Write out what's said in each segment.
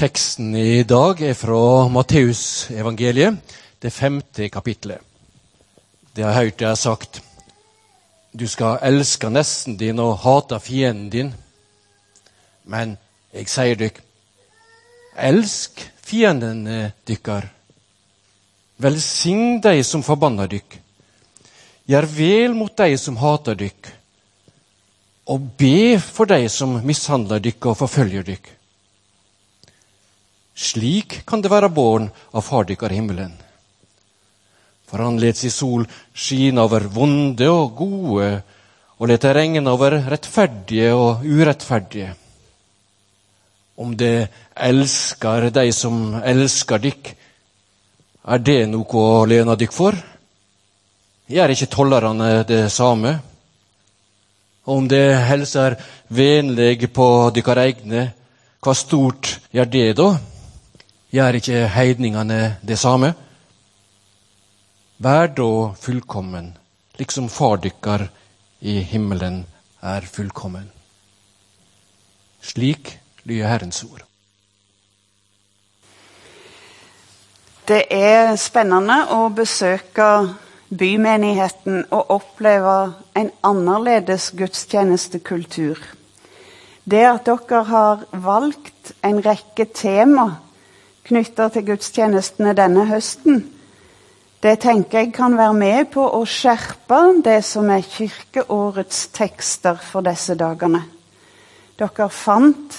Teksten i dag er fra Matteusevangeliet, det femte kapitlet. Det har jeg hørt jeg sagt. Du skal elske nesten din og hate fienden din. Men jeg sier dykk, elsk fiendene dykkar. Velsign de som forbanner dykk. Gjør vel mot de som hater dykk. Og be for de som mishandler dykk og forfølger dykk. Slik kan det være barn av far dykkar himmelen. For han let si sol skine over vonde og gode, og let det regne over rettferdige og urettferdige. Om det elsker de som elsker dykk, er det noe å lene dykk for? Gjør ikke tollerne det samme? Om det hilser vennlig på dykkar egne, hva stort gjør det da? Gjør ikke heidningene det samme? Vær da fullkommen, liksom far dykkar i himmelen er fullkommen. Slik lyder Herrens ord. Det er spennende å besøke bymenigheten og oppleve en annerledes gudstjenestekultur. Det at dere har valgt en rekke tema knytta til gudstjenestene denne høsten, det tenker jeg kan være med på å skjerpe det som er kirkeårets tekster for disse dagene. Dere fant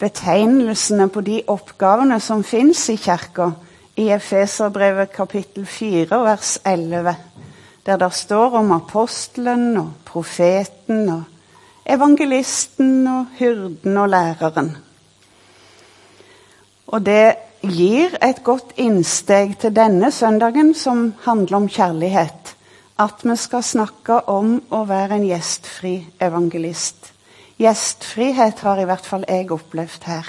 betegnelsene på de oppgavene som fins i kirka i Efeserbrevet kapittel 4 vers 11, der det står om apostelen og profeten og evangelisten og hyrden og læreren. Og det gir et godt innsteg til denne søndagen, som handler om kjærlighet. At vi skal snakke om å være en gjestfri evangelist. Gjestfrihet har i hvert fall jeg opplevd her.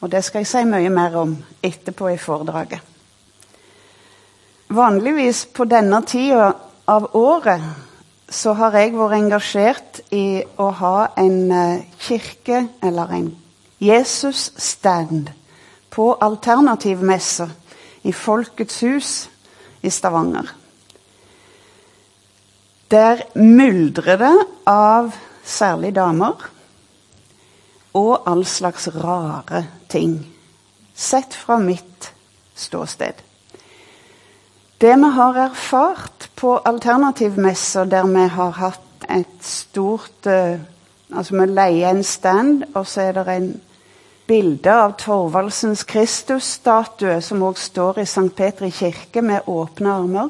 Og det skal jeg si mye mer om etterpå i foredraget. Vanligvis på denne tida av året så har jeg vært engasjert i å ha en eh, kirke, eller en Jesus-stand på alternativmesse i Folkets hus i Stavanger. Der myldrer det av særlig damer og all slags rare ting, sett fra mitt ståsted. Det vi har erfart på alternativmesser der vi har hatt et stort eh, Altså vi leier en stand, og så er det en bilde av Torvaldsens Kristusstatue, som òg står i St. Petri kirke, med åpne armer.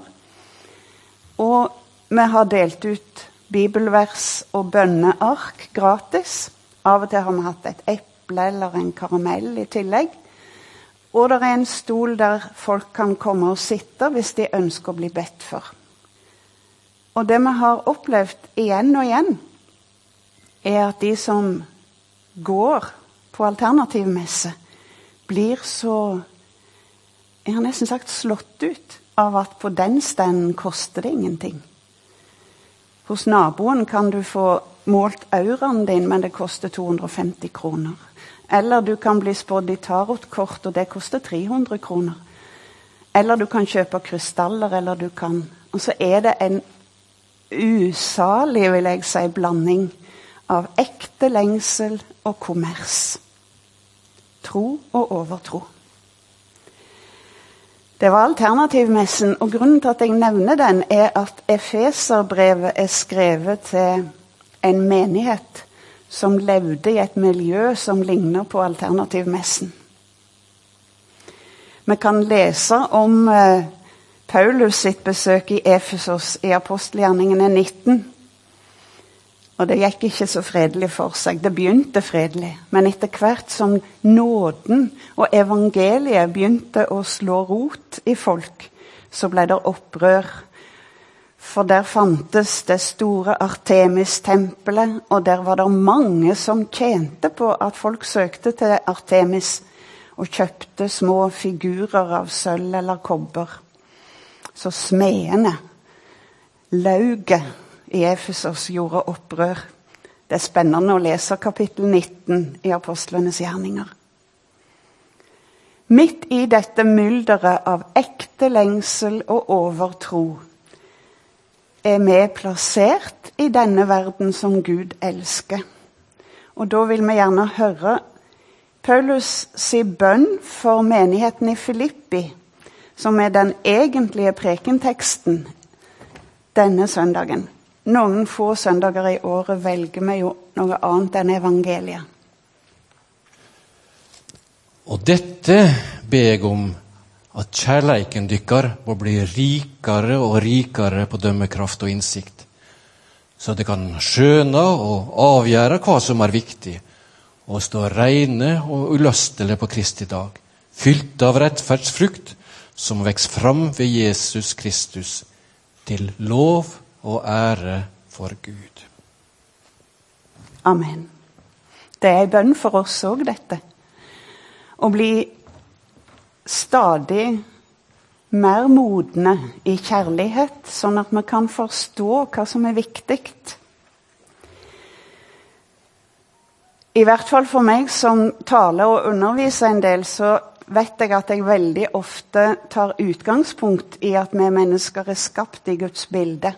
Og vi har delt ut bibelvers og bønneark gratis. Av og til har vi hatt et eple eller en karamell i tillegg. Og det er en stol der folk kan komme og sitte hvis de ønsker å bli bedt for. Og det vi har opplevd igjen og igjen, er at de som går på alternativmesse blir så Jeg har nesten sagt slått ut av at på den standen koster det ingenting. Hos naboen kan du få målt auraen din, men det koster 250 kroner. Eller du kan bli spådd i tarotkort, og det koster 300 kroner. Eller du kan kjøpe krystaller, eller du kan Og så er det en usalig, vil jeg si, blanding av ekte lengsel og kommers tro og overtro. Det var alternativmessen, og grunnen til at jeg nevner den, er at Efeserbrevet er skrevet til en menighet som levde i et miljø som ligner på alternativmessen. Vi kan lese om eh, Paulus sitt besøk i Efesos i apostelgjerningene 19. Og det gikk ikke så fredelig for seg. Det begynte fredelig. Men etter hvert som nåden og evangeliet begynte å slå rot i folk, så ble det opprør. For der fantes det store Artemis-tempelet, og der var det mange som tjente på at folk søkte til Artemis og kjøpte små figurer av sølv eller kobber. Så smedene, lauget i Efesos gjorde opprør. Det er spennende å lese kapittel 19 i apostlenes gjerninger. Midt i dette mylderet av ekte lengsel og overtro er vi plassert i denne verden som Gud elsker. Og da vil vi gjerne høre Paulus si bønn for menigheten i Filippi, som er den egentlige prekenteksten denne søndagen. Noen få søndager i året velger vi jo noe annet enn evangeliet. Og dette ber jeg om at kjærleiken dykkar må bli rikere og rikere på dømmekraft og innsikt, så det kan skjøne og avgjøre hva som er viktig, og stå reine og ulastelige på Kristi dag, fylt av rettferdsfrukt som vokser fram ved Jesus Kristus, til lov og ære for Gud. Amen. Det er ei bønn for oss òg, dette å bli stadig mer modne i kjærlighet, sånn at vi kan forstå hva som er viktig. I hvert fall for meg som taler og underviser en del, så vet jeg at jeg veldig ofte tar utgangspunkt i at vi mennesker er skapt i Guds bilde.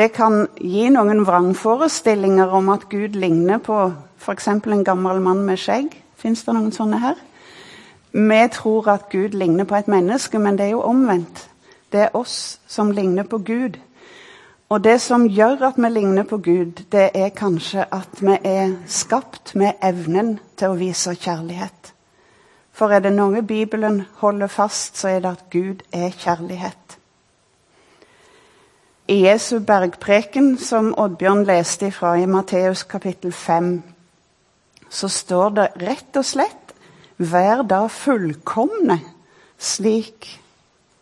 Det kan gi noen vrangforestillinger om at Gud ligner på f.eks. en gammel mann med skjegg. Fins det noen sånne her? Vi tror at Gud ligner på et menneske, men det er jo omvendt. Det er oss som ligner på Gud. Og det som gjør at vi ligner på Gud, det er kanskje at vi er skapt med evnen til å vise kjærlighet. For er det noe Bibelen holder fast, så er det at Gud er kjærlighet. I Jesu bergpreken, som Oddbjørn leste ifra i Matteus kapittel 5, så står det rett og slett Vær da fullkomne, slik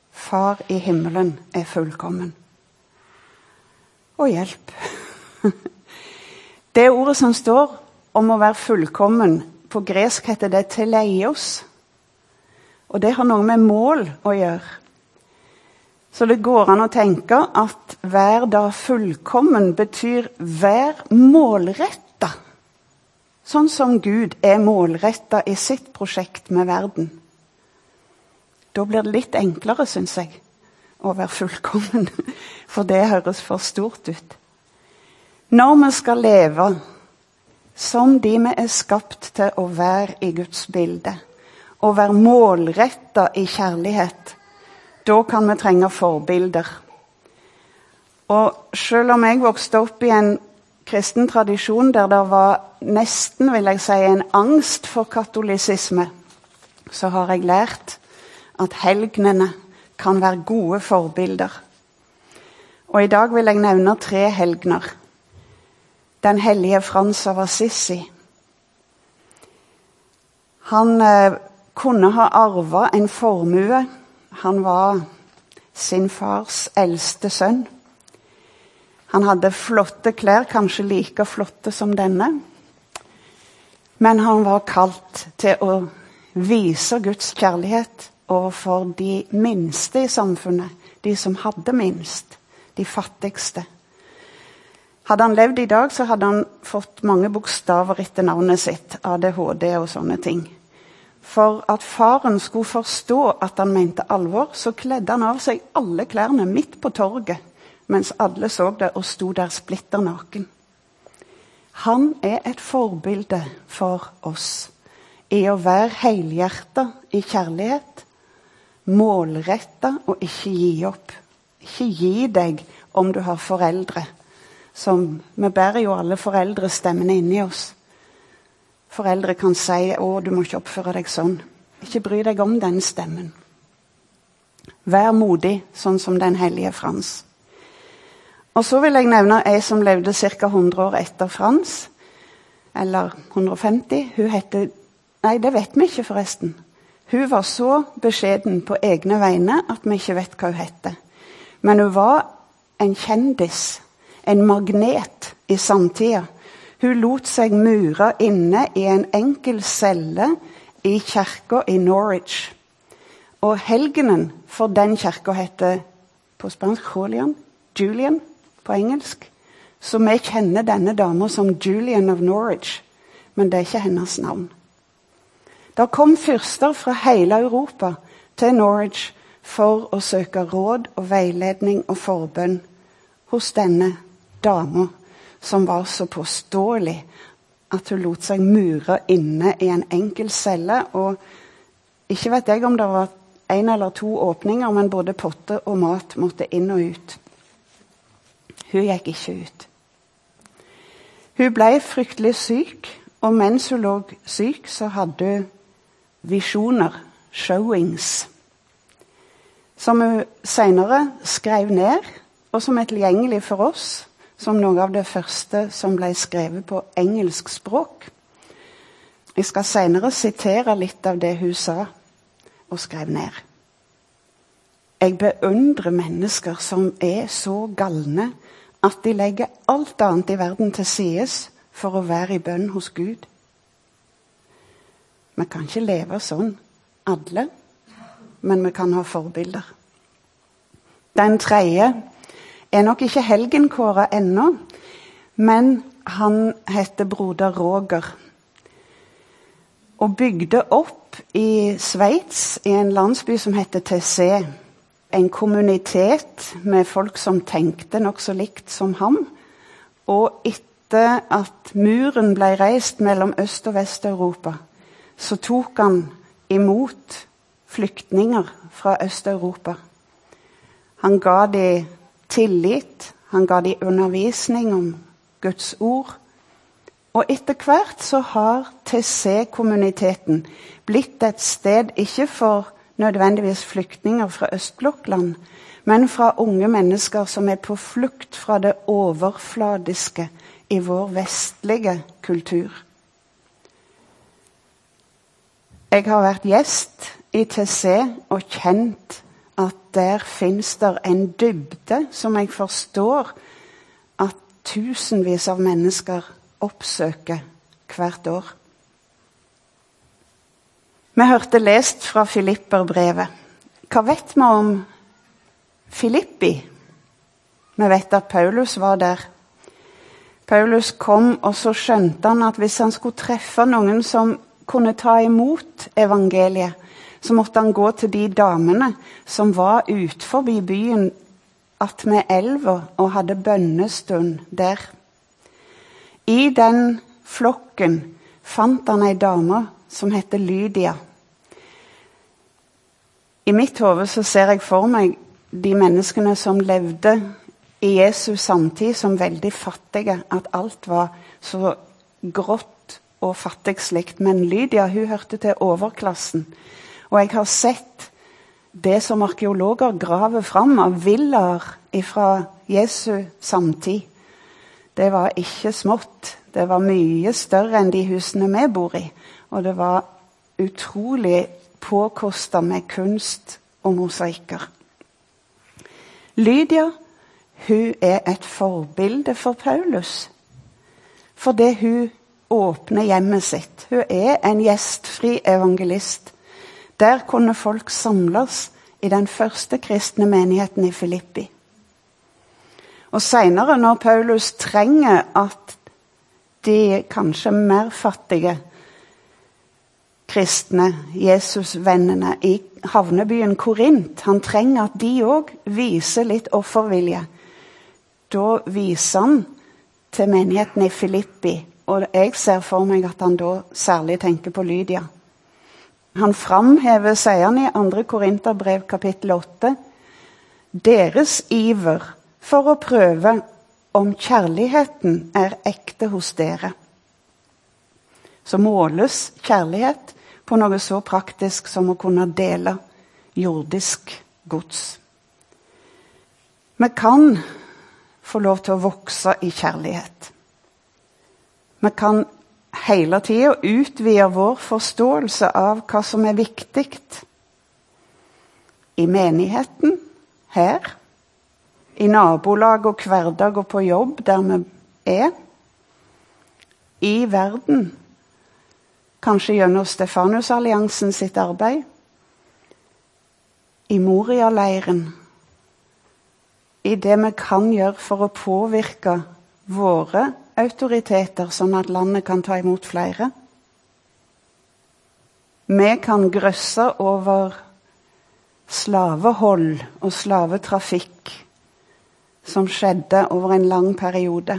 Far i himmelen er fullkommen. Og hjelp. Det ordet som står om å være fullkommen, på gresk heter det 'teleios'. Og det har noe med mål å gjøre. Så det går an å tenke at 'vær da fullkommen' betyr 'vær målretta'. Sånn som Gud er målretta i sitt prosjekt med verden. Da blir det litt enklere, syns jeg, å være fullkommen. For det høres for stort ut. Når vi skal leve som de vi er skapt til å være i Guds bilde, og være målretta i kjærlighet, da kan vi trenge forbilder. Og selv om jeg vokste opp i en kristen tradisjon der det var nesten vil jeg si, en angst for katolisisme, så har jeg lært at helgnene kan være gode forbilder. Og I dag vil jeg nevne tre helgener. Den hellige Frans av Assisi. Han eh, kunne ha arva en formue. Han var sin fars eldste sønn. Han hadde flotte klær, kanskje like flotte som denne. Men han var kalt til å vise Guds kjærlighet overfor de minste i samfunnet. De som hadde minst. De fattigste. Hadde han levd i dag, så hadde han fått mange bokstaver etter navnet sitt. ADHD og sånne ting. For at faren skulle forstå at han mente alvor, så kledde han av seg alle klærne midt på torget mens alle så det og sto der splitter naken. Han er et forbilde for oss i å være helhjerta i kjærlighet, målretta og ikke gi opp. Ikke gi deg om du har foreldre som Vi bærer jo alle foreldrestemmene inni oss. Foreldre kan si 'Å, du må ikke oppføre deg sånn'. Ikke bry deg om den stemmen. Vær modig, sånn som den hellige Frans. Og så vil jeg nevne ei som levde ca. 100 år etter Frans. Eller 150. Hun heter Nei, det vet vi ikke, forresten. Hun var så beskjeden på egne vegne at vi ikke vet hva hun heter. Men hun var en kjendis, en magnet, i samtida. Hun lot seg mure inne i en enkel celle i kirka i Norwich. Og helgenen for den kirka heter på spansk Julian. Julian på engelsk. Så vi kjenner denne dama som Julian of Norwich, men det er ikke hennes navn. Da kom fyrster fra hele Europa til Norwich for å søke råd og veiledning og forbønn hos denne dama som var så påståelig at hun lot seg mure inne i en enkel celle. Og ikke vet jeg om det var én eller to åpninger, men både potte og mat måtte inn og ut. Hun gikk ikke ut. Hun ble fryktelig syk, og mens hun lå syk, så hadde hun visjoner, showings, som hun senere skrev ned, og som er tilgjengelig for oss som noe av det første som ble skrevet på engelsk språk. Jeg skal senere sitere litt av det hun sa og skrev ned. Jeg beundrer mennesker som er så galne at de legger alt annet i verden til sides for å være i bønn hos Gud. Vi kan ikke leve sånn, alle, men vi kan ha forbilder. Den tredje er nok ikke helgenkåra ennå, men han heter broder Roger. Og bygde opp i Sveits, i en landsby som heter Tessé. En kommunitet med folk som tenkte nokså likt som ham. Og etter at muren ble reist mellom Øst- og Vest-Europa, så tok han imot flyktninger fra Øst-Europa. Han ga dem tillit. Han ga dem undervisning om Guds ord. Og etter hvert så har TC-kommuniteten blitt et sted ikke for nødvendigvis flyktninger fra østblokkland, men fra unge mennesker som er på flukt fra det overfladiske i vår vestlige kultur. Jeg har vært gjest i TC og kjent der fins det en dybde som jeg forstår at tusenvis av mennesker oppsøker hvert år. Vi hørte lest fra Filipperbrevet. Hva vet vi om Filippi? Vi vet at Paulus var der. Paulus kom, og så skjønte han at hvis han skulle treffe noen som kunne ta imot evangeliet, så måtte han gå til de damene som var utenfor byen attmed elva og hadde bønnestund der. I den flokken fant han ei dame som heter Lydia. I mitt hode ser jeg for meg de menneskene som levde i Jesus samtid, som veldig fattige. At alt var så grått og fattig slikt. Men Lydia hun hørte til overklassen. Og jeg har sett det som arkeologer graver fram av villaer fra Jesu samtid. Det var ikke smått. Det var mye større enn de husene vi bor i. Og det var utrolig påkosta med kunst og mosaikker. Lydia hun er et forbilde for Paulus. Fordi hun åpner hjemmet sitt. Hun er en gjestfri evangelist. Der kunne folk samles i den første kristne menigheten i Filippi. Og Seinere, når Paulus trenger at de kanskje mer fattige kristne, Jesusvennene i havnebyen Korint Han trenger at de òg viser litt offervilje. Da viser han til menigheten i Filippi, og jeg ser for meg at han da særlig tenker på Lydia. Han framhever, sier han i 2. Korinterbrev kapittel 8, deres iver for å prøve om kjærligheten er ekte hos dere. Så måles kjærlighet på noe så praktisk som å kunne dele jordisk gods. Vi kan få lov til å vokse i kjærlighet. Vi kan hele tida utvider vår forståelse av hva som er viktig i menigheten, her, i nabolag og hverdag og på jobb der vi er, i verden, kanskje gjennom Stefanusalliansen sitt arbeid, i Moria-leiren, i det vi kan gjøre for å påvirke våre autoriteter, sånn at landet kan ta imot flere? vi kan grøsse over slavehold og slavetrafikk som skjedde over en lang periode.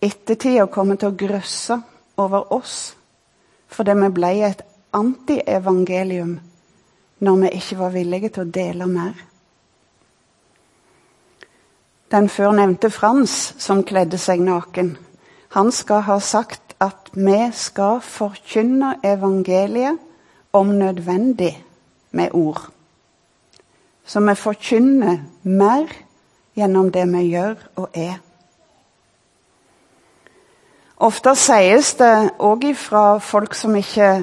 Ettertida kommer til å grøsse over oss fordi vi ble et antievangelium når vi ikke var villige til å dele mer. Den før nevnte Frans, som kledde seg naken, han skal ha sagt at vi skal forkynne evangeliet om nødvendig med ord. Så vi forkynner mer gjennom det vi gjør og er. Ofte sies det òg fra folk som ikke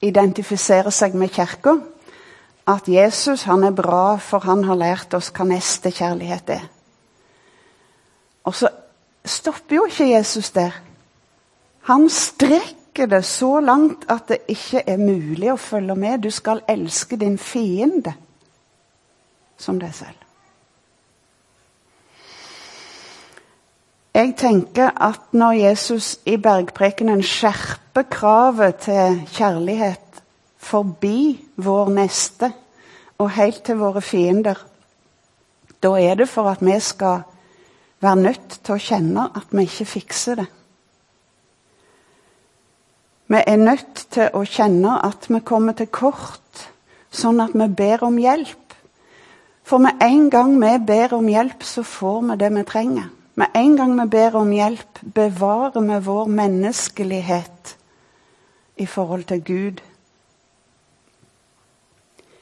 identifiserer seg med kirka, at Jesus han er bra, for han har lært oss hva nestekjærlighet er. Og så stopper jo ikke Jesus der. Han strekker det så langt at det ikke er mulig å følge med. Du skal elske din fiende som deg selv. Jeg tenker at når Jesus i bergprekenen skjerper kravet til kjærlighet forbi vår neste og helt til våre fiender, da er det for at vi skal være nødt til å kjenne at vi ikke fikser det. Vi er nødt til å kjenne at vi kommer til kort, sånn at vi ber om hjelp. For med en gang vi ber om hjelp, så får vi det vi trenger. Med en gang vi ber om hjelp, bevarer vi vår menneskelighet i forhold til Gud.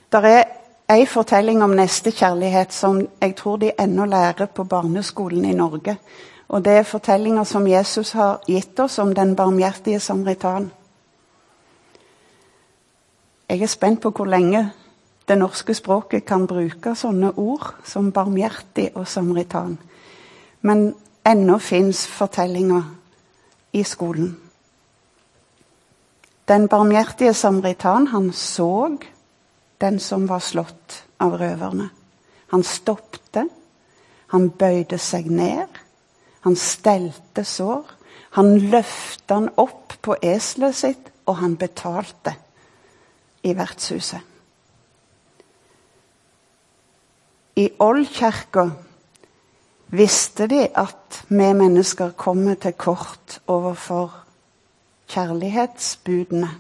Det er ei fortelling om nestekjærlighet som jeg tror de ennå lærer på barneskolen i Norge. Og Det er fortellinger som Jesus har gitt oss om den barmhjertige samaritan. Jeg er spent på hvor lenge det norske språket kan bruke sånne ord som barmhjertig og samaritan. Men ennå fins fortellinga i skolen. Den barmhjertige samaritan, han så den som var slått av røverne. Han stoppte, han bøyde seg ned, han stelte sår. Han løfta han opp på eselet sitt, og han betalte i vertshuset. I Ålkirka visste de at vi mennesker kommer til kort overfor kjærlighetsbudene.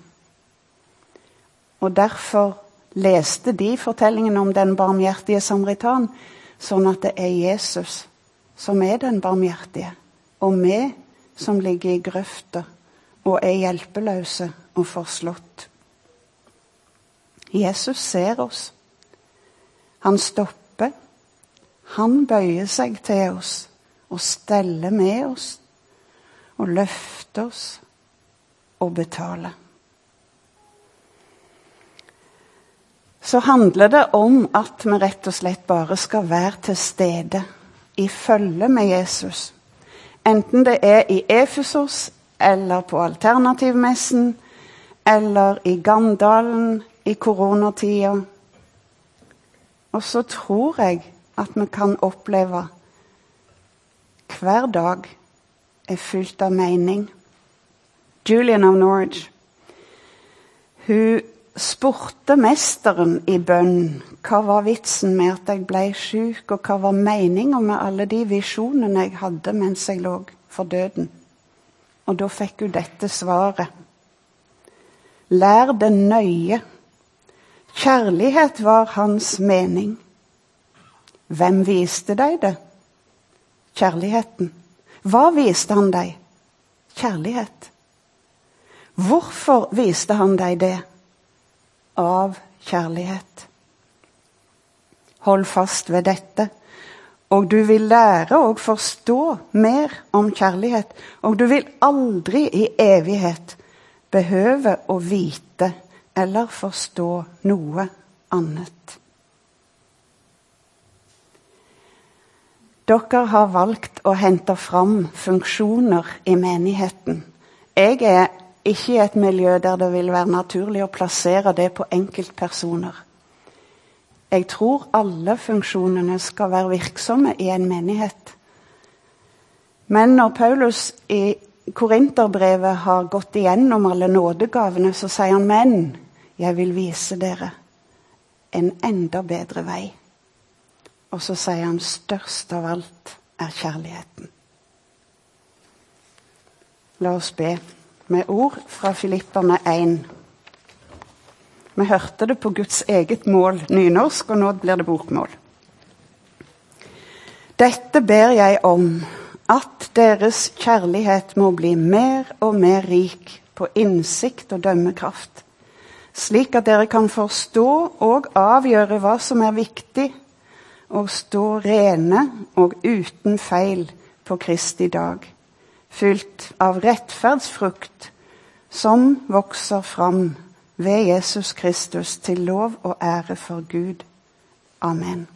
Og derfor leste de fortellingen om den barmhjertige samaritan sånn at det er Jesus som er den barmhjertige, og vi som ligger i grøfta og er hjelpeløse og forslått. Jesus ser oss. Han stopper. Han bøyer seg til oss og steller med oss og løfter oss og betaler. Så handler det om at vi rett og slett bare skal være til stede i følge med Jesus. Enten det er i Efesos eller på Alternativmessen eller i Gandalen i koronatida. Og så tror jeg at vi kan oppleve hver dag er fylt av mening. Julian of Norwich hun spurte mesteren i bønn hva var vitsen med at jeg ble syk, og hva var meninga med alle de visjonene jeg hadde mens jeg lå for døden. Og da fikk hun dette svaret. Lær det nøye. Kjærlighet var hans mening. Hvem viste deg det? Kjærligheten. Hva viste han deg? Kjærlighet. Hvorfor viste han deg det? Av kjærlighet. Hold fast ved dette, og du vil lære og forstå mer om kjærlighet. Og du vil aldri i evighet behøve å vite eller forstå noe annet. Dere har valgt å hente fram funksjoner i menigheten. Jeg er ikke i et miljø der det vil være naturlig å plassere det på enkeltpersoner. Jeg tror alle funksjonene skal være virksomme i en menighet. Men når Paulus i Korinterbrevet har gått igjennom alle nådegavene, så sier han men jeg vil vise dere en enda bedre vei. Og så sier han størst av alt er kjærligheten. La oss be med ord fra Filipperne 1. Vi hørte det på Guds eget mål, nynorsk, og nå blir det bokmål. Dette ber jeg om, at deres kjærlighet må bli mer og mer rik på innsikt og dømmekraft, slik at dere kan forstå og avgjøre hva som er viktig, og stå rene og uten feil på Kristi dag, fylt av rettferdsfrukt som vokser fram ved Jesus Kristus til lov og ære for Gud. Amen.